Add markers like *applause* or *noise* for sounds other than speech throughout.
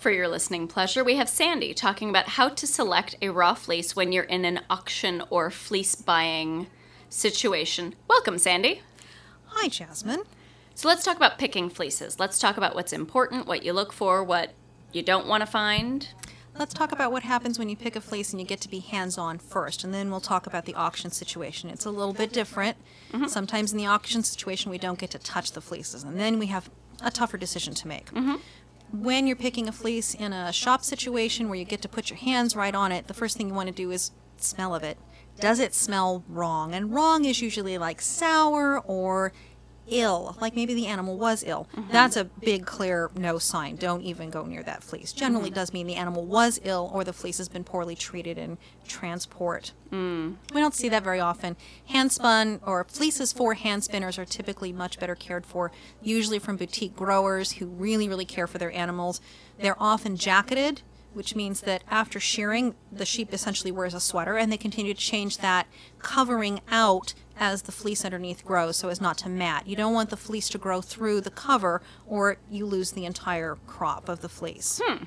for your listening pleasure, we have Sandi talking about how to select a raw fleece when you're in an auction or fleece buying situation. Welcome, Sandi. Hi, Jasmin. So let's talk about picking fleeces. Let's talk about what's important, what you look for, what you don't want to find. Let's talk about what happens when you pick a fleece and you get to be hands on first, and then we'll talk about the auction situation. It's a little bit different. Mm-hmm. Sometimes in the auction situation, we don't get to touch the fleeces, and then we have a tougher decision to make. Mm-hmm. When you're picking a fleece in a shop situation where you get to put your hands right on it, the first thing you want to do is smell of it. Does it smell wrong? And wrong is usually like sour or ill, like maybe the animal was ill, mm-hmm. that's a big, clear no sign. Don't even go near that fleece. Generally, mm-hmm. does mean the animal was ill or the fleece has been poorly treated in transport. Mm. We don't see that very often. Hand spun or fleeces for hand spinners are typically much better cared for, usually from boutique growers who really, really care for their animals. They're often jacketed which means that after shearing, the sheep essentially wears a sweater and they continue to change that covering out as the fleece underneath grows so as not to mat. You don't want the fleece to grow through the cover or you lose the entire crop of the fleece. Hmm.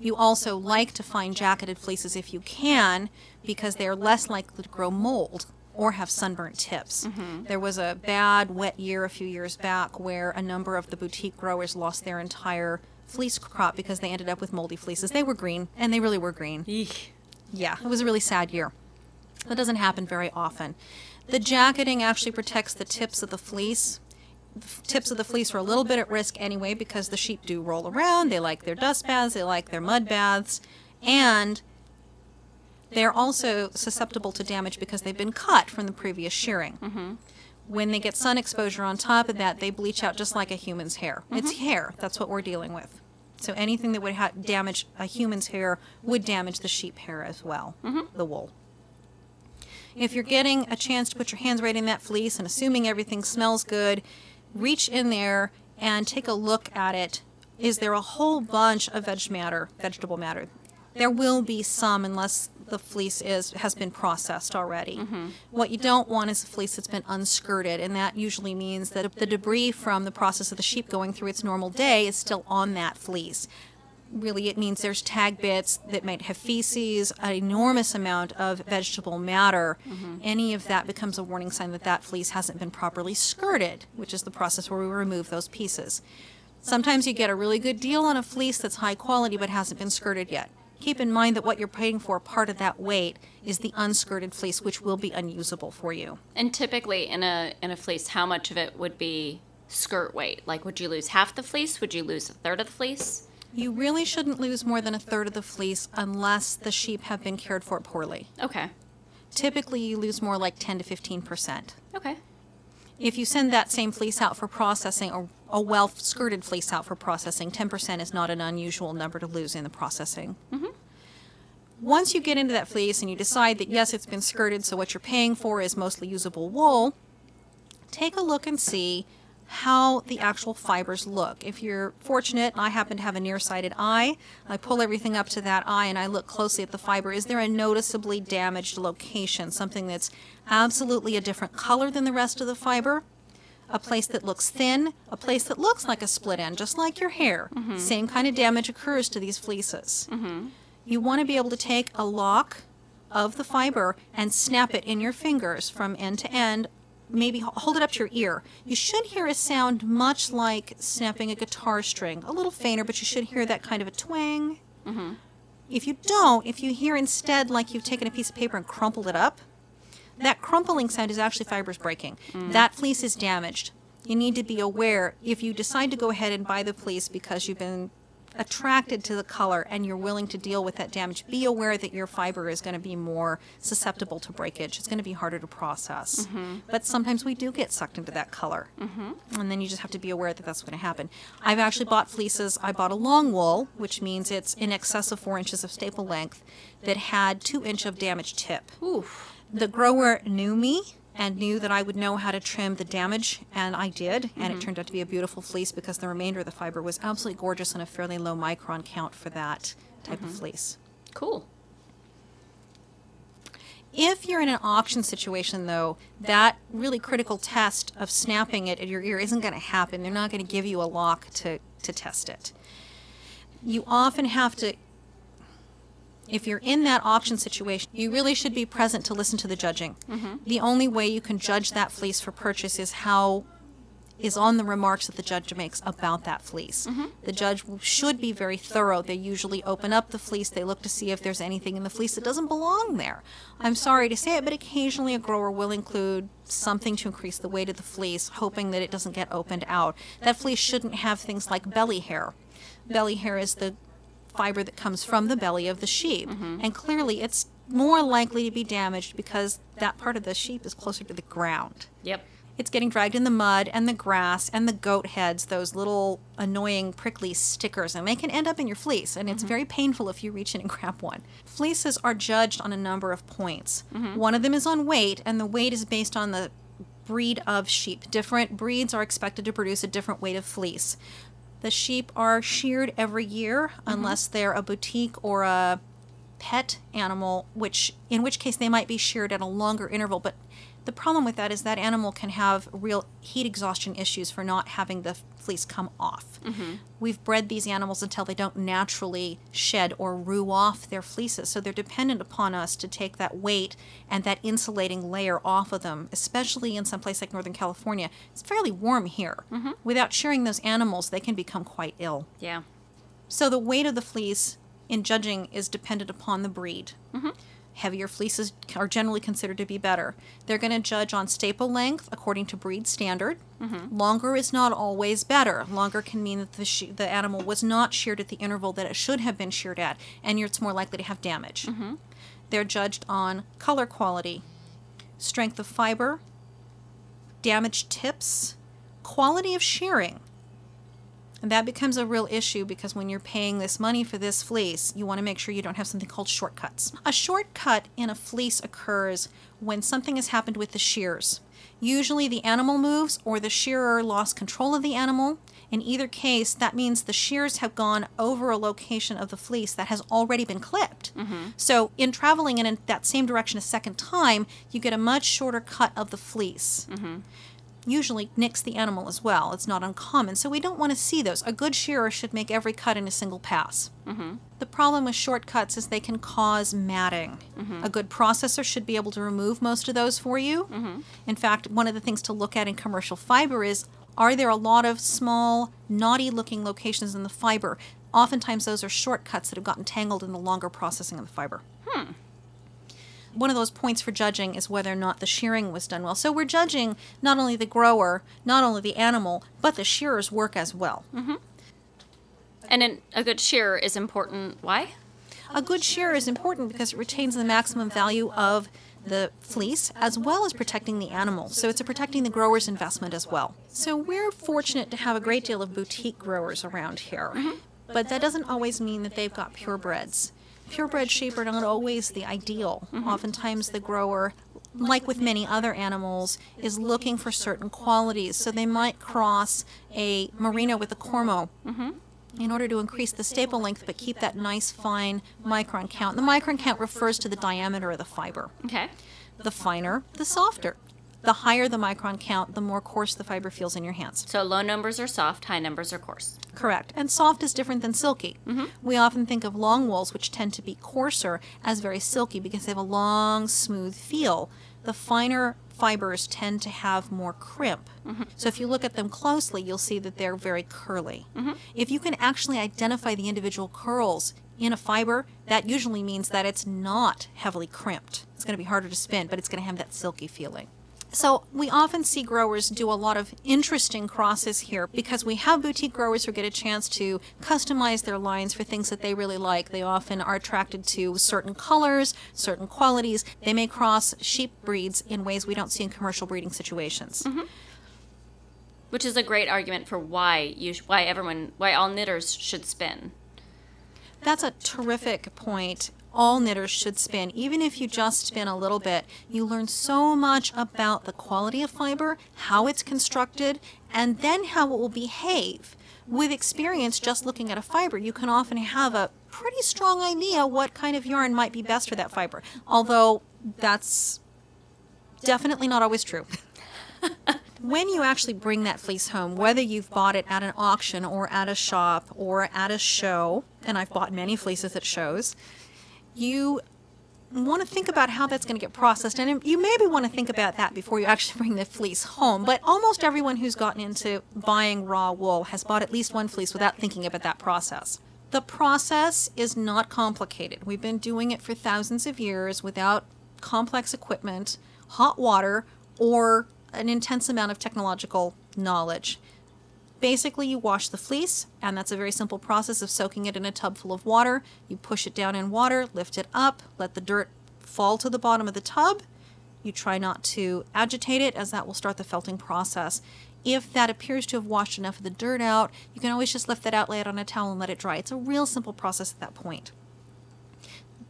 You also like to find jacketed fleeces if you can because they are less likely to grow mold or have sunburnt tips. Mm-hmm. There was a bad wet year a few years back where a number of the boutique growers lost their entire fleece crop because they ended up with moldy fleeces. They were green, and they really were green. Eek. Yeah, it was a really sad year. That doesn't happen very often. The jacketing actually protects the tips of the fleece. The tips of the fleece are a little bit at risk anyway because the sheep do roll around. They like their dust baths, they like their mud baths, and they're also susceptible to damage because they've been cut from the previous shearing. Mm-hmm. When they get sun exposure on top of that, they bleach out just like a human's hair. Mm-hmm. It's hair, that's what we're dealing with. So anything that would ha- damage a human's hair would damage the sheep hair as well, mm-hmm. the wool. If you're getting a chance to put your hands right in that fleece and assuming everything smells good, reach in there and take a look at it. Is there a whole bunch of veg matter, vegetable matter? There will be some unless the fleece is has been processed already. Mm-hmm. What you don't want is a fleece that's been unskirted, and that usually means that the debris from the process of the sheep going through its normal day is still on that fleece really it means there's tag bits that might have feces, an enormous amount of vegetable matter. Mm-hmm. Any of that becomes a warning sign that that fleece hasn't been properly skirted, which is the process where we remove those pieces. Sometimes you get a really good deal on a fleece that's high quality but hasn't been skirted yet. Keep in mind that what you're paying for, part of that weight, is the unskirted fleece, which will be unusable for you. And typically, in a in a fleece, how much of it would be skirt weight? Like, would you lose half the fleece? Would you lose a third of the fleece? You really shouldn't lose more than a third of the fleece unless the sheep have been cared for poorly. Okay. Typically, you lose more like 10 to 15%. Okay. If you send that same fleece out for processing, or a well skirted fleece out for processing, 10% is not an unusual number to lose in the processing. Mm-hmm. Once you get into that fleece and you decide that yes, it's been skirted, so what you're paying for is mostly usable wool, take a look and see how the actual fibers look. If you're fortunate, I happen to have a nearsighted eye, I pull everything up to that eye and I look closely at the fiber. Is there a noticeably damaged location, something that's absolutely a different color than the rest of the fiber? A place that looks thin, a place that looks like a split end, just like your hair. Mm-hmm. Same kind of damage occurs to these fleeces. Mm-hmm. You want to be able to take a lock of the fiber and snap it in your fingers from end to end maybe hold it up to your ear. You should hear a sound much like snapping a guitar string, a little fainter, but you should hear that kind of a twang. Mm-hmm. If you don't, if you hear instead like you've taken a piece of paper and crumpled it up, that crumpling sound is actually fibers breaking. Mm. That fleece is damaged. You need to be aware if you decide to go ahead and buy the fleece because you've been attracted to the color and you're willing to deal with that damage, be aware that your fiber is going to be more susceptible to breakage. It's going to be harder to process. Mm-hmm. But sometimes we do get sucked into that color. Mm-hmm. And then you just have to be aware that that's going to happen. I've actually bought fleeces. I bought a long wool, which means it's in excess of four inches of staple length, that had two inch of damaged tip. Oof. The grower knew me and knew that I would know how to trim the damage, and I did. And mm-hmm. it turned out to be a beautiful fleece because the remainder of the fiber was absolutely gorgeous and a fairly low micron count for that type mm-hmm. of fleece. Cool. If you're in an auction situation, though, that really critical test of snapping it at your ear isn't going to happen. They're not going to give you a lock to, to test it. you often have to if you're in that auction situation, you really should be present to listen to the judging. Mm-hmm. The only way you can judge that fleece for purchase is how is on the remarks that the judge makes about that fleece. Mm-hmm. The judge should be very thorough. They usually open up the fleece, they look to see if there's anything in the fleece that doesn't belong there. I'm sorry to say it, but occasionally a grower will include something to increase the weight of the fleece, hoping that it doesn't get opened out. That fleece shouldn't have things like belly hair. Belly hair is the fiber that comes from the belly of the sheep. Mm-hmm. And clearly it's more likely to be damaged because that part of the sheep is closer to the ground. Yep. It's getting dragged in the mud and the grass and the goat heads, those little annoying prickly stickers, and they can end up in your fleece. And it's mm-hmm. very painful if you reach in and *laughs* grab one. Fleeces are judged on a number of points. Mm-hmm. One of them is on weight, and the weight is based on the breed of sheep. Different breeds are expected to produce a different weight of fleece. The sheep are sheared every year mm-hmm. unless they're a boutique or a pet animal, which in which case they might be sheared at a longer interval. But the problem with that is that animal can have real heat exhaustion issues for not having the fleece come off. Mm-hmm. We've bred these animals until they don't naturally shed or roo off their fleeces, so they're dependent upon us to take that weight and that insulating layer off of them, especially in some place like Northern California. It's fairly warm here. Mm-hmm. Without shearing those animals, they can become quite ill. Yeah. So the weight of the fleece in judging is dependent upon the breed. Mm-hmm. Heavier fleeces are generally considered to be better. They're going to judge on staple length according to breed standard. Mm-hmm. Longer is not always better. Longer can mean that the, she- the animal was not sheared at the interval that it should have been sheared at, and it's more likely to have damage. Mm-hmm. They're judged on color quality, strength of fiber, damaged tips, quality of shearing. And that becomes a real issue because when you're paying this money for this fleece, you want to make sure you don't have something called shortcuts. A shortcut in a fleece occurs when something has happened with the shears. Usually the animal moves or the shearer lost control of the animal. In either case, that means the shears have gone over a location of the fleece that has already been clipped. Mm-hmm. So, in traveling in that same direction a second time, you get a much shorter cut of the fleece mm-hmm. Usually nicks the animal as well. It's not uncommon, so we don't want to see those. A good shearer should make every cut in a single pass. Mm-hmm. The problem with shortcuts is they can cause matting. Mm-hmm. A good processor should be able to remove most of those for you. Mm-hmm. In fact, one of the things to look at in commercial fiber is are there a lot of small, knotty looking locations in the fiber? Oftentimes, those are shortcuts that have gotten tangled in the longer processing of the fiber one of those points for judging is whether or not the shearing was done well. So we're judging not only the grower, not only the animal, but the shearer's work as well. Mm-hmm. And an, a good shearer is important. Why? A good shearer is important because it retains the maximum value of the fleece as well as protecting the animal. So it's a protecting the grower's investment as well. So we're fortunate to have a great deal of boutique growers around here. Mm-hmm. But that doesn't always mean that they've got purebreds. Purebred sheep are not always the ideal. Mm-hmm. Oftentimes the grower like with many other animals, is looking for certain qualities. So they might cross a merino with a cormo mm-hmm. in order to increase the staple length but keep that nice fine micron count. The micron count refers to the diameter of the fiber. Okay. The finer, the softer. The higher the micron count, the more coarse the fiber feels in your hands. So low numbers are soft, high numbers are coarse. Correct. And soft is different than silky. Mm-hmm. We often think of long wools, which tend to be coarser, as very silky because they have a long, smooth feel. The finer fibers tend to have more crimp. Mm-hmm. So if you look at them closely, you'll see that they're very curly. Mm-hmm. If you can actually identify the individual curls in a fiber, that usually means that it's not heavily crimped. It's going to be harder to spin, but it's going to have that silky feeling. So we often see growers do a lot of interesting crosses here because we have boutique growers who get a chance to customize their lines for things that they really like. They often are attracted to certain colors, certain qualities. They may cross sheep breeds in ways we don't see in commercial breeding situations. Mm-hmm. Which is a great argument for why you sh- why everyone why all knitters should spin. That's a terrific point. All knitters should spin. Even if you just spin a little bit, you learn so much about the quality of fiber, how it's constructed, and then how it will behave. With experience, just looking at a fiber, you can often have a pretty strong idea what kind of yarn might be best for that fiber. Although that's definitely not always true. *laughs* when you actually bring that fleece home, whether you've bought it at an auction or at a shop or at a show, and I've bought many fleeces at shows, you want to think about how that's going to get processed. And you maybe want to think about that before you actually *laughs* bring the fleece home. But almost everyone who's gotten into buying raw wool has bought at least one fleece without thinking about that process. The process is not complicated. We've been doing it for thousands of years without complex equipment, hot water, or an intense amount of technological knowledge. Basically, you wash the fleece, and that's a very simple process of soaking it in a tub full of water. You push it down in water, lift it up, let the dirt fall to the bottom of the tub. You try not to agitate it, as that will start the felting process. If that appears to have washed enough of the dirt out, you can always just lift that out, lay it on a towel, and let it dry. It's a real simple process at that point.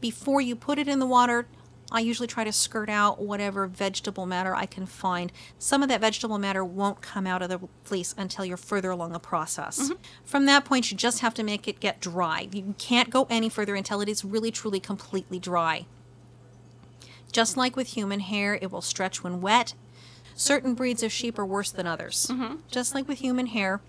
Before you put it in the water, I usually try to skirt out whatever vegetable matter I can find. Some of that vegetable matter won't come out of the fleece until you're further along the process. Mm-hmm. From that point, you just have to make it get dry. You can't go any further until it is really, truly, completely dry. Just like with human hair, it will stretch when wet. Certain breeds of sheep are worse than others. Mm-hmm. Just like with human hair,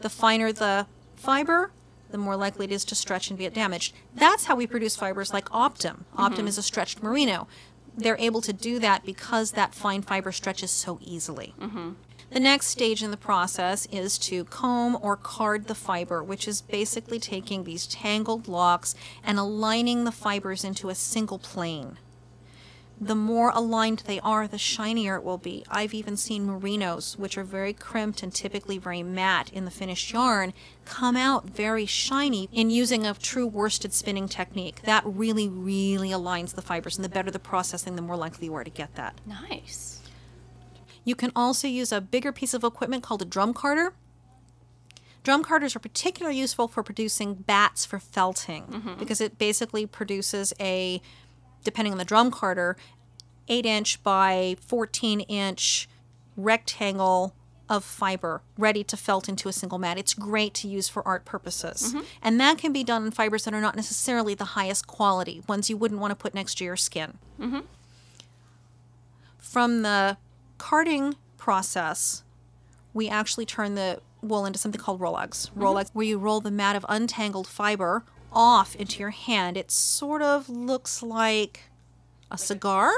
the finer the fiber, the more likely it is to stretch and get damaged. That's how we produce fibers like Optim. Optim mm-hmm. is a stretched merino. They're able to do that because that fine fiber stretches so easily. Mm-hmm. The next stage in the process is to comb or card the fiber, which is basically taking these tangled locks and aligning the fibers into a single plane the more aligned they are, the shinier it will be. I've even seen merinos, which are very crimped and typically very matte in the finished yarn, come out very shiny in using a true worsted spinning technique. That really, really aligns the fibers, and the better the processing, the more likely you are to get that. Nice. You can also use a bigger piece of equipment called a drum carder. Drum carders are particularly useful for producing bats for felting mm-hmm. because it basically produces a depending on the drum carder, 8 inch by 14 inch rectangle of fiber ready to felt into a single mat. It's great to use for art purposes. Mm-hmm. And that can be done in fibers that are not necessarily the highest quality, ones you wouldn't want to put next to your skin. Mm-hmm. From the carding process, we actually turn the wool into something called Rolags. Mm-hmm. Rolags, where you roll the mat of untangled fiber off into your hand, it sort of looks like a cigar.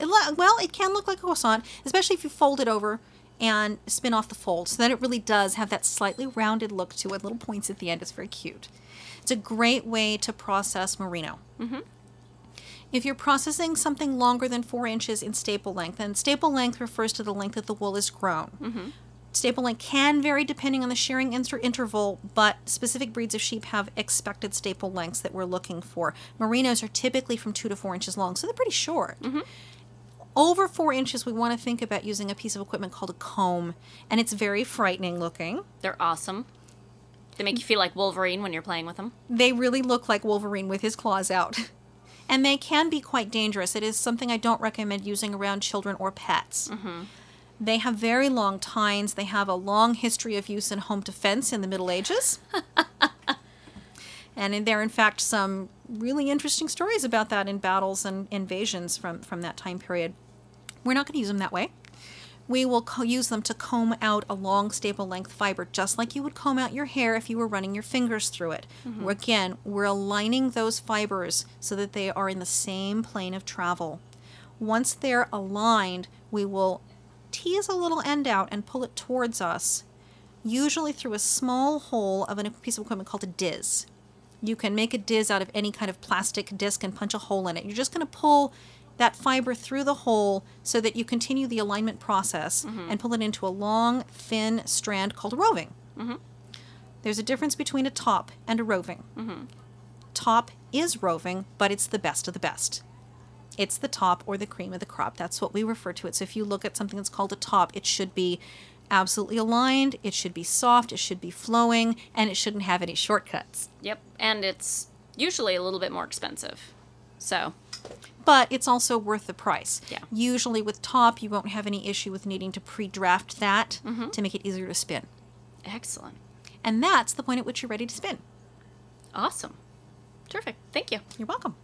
It, well, it can look like a croissant, especially if you fold it over and spin off the fold. So then it really does have that slightly rounded look to it, little points at the end. It's very cute. It's a great way to process merino. Mm-hmm. If you're processing something longer than four inches in staple length, and staple length refers to the length that the wool is grown. Mm-hmm. Staple length can vary depending on the shearing inter- interval, but specific breeds of sheep have expected staple lengths that we're looking for. Merinos are typically from two to four inches long, so they're pretty short. Mm-hmm. Over four inches, we want to think about using a piece of equipment called a comb, and it's very frightening looking. They're awesome. They make you feel like Wolverine when you're playing with them. They really look like Wolverine with his claws out. *laughs* and they can be quite dangerous. It is something I don't recommend using around children or pets. Mm-hmm. They have very long tines. They have a long history of use in home defense in the Middle Ages. *laughs* and there are, in fact, some really interesting stories about that in battles and invasions from, from that time period. We're not going to use them that way. We will co- use them to comb out a long staple length fiber, just like you would comb out your hair if you were running your fingers through it. Mm-hmm. Again, we're aligning those fibers so that they are in the same plane of travel. Once they're aligned, we will tease a little end out and pull it towards us, usually through a small hole of a piece of equipment called a diz. You can make a diz out of any kind of plastic disc and punch a hole in it. You're just going to pull that fiber through the hole so that you continue the alignment process mm-hmm. and pull it into a long, thin strand called a roving. Mm-hmm. There's a difference between a top and a roving. Mm-hmm. Top is roving, but it's the best of the best. It's the top or the cream of the crop. That's what we refer to it. So if you look at something that's called a top, it should be absolutely aligned, it should be soft, it should be flowing, and it shouldn't have any shortcuts. Yep, and it's usually a little bit more expensive. So, but it's also worth the price. Yeah. Usually with top, you won't have any issue with needing to pre-draft that mm-hmm. to make it easier to spin. Excellent. And that's the point at which you're ready to spin. Awesome. Terrific. Thank you. You're welcome.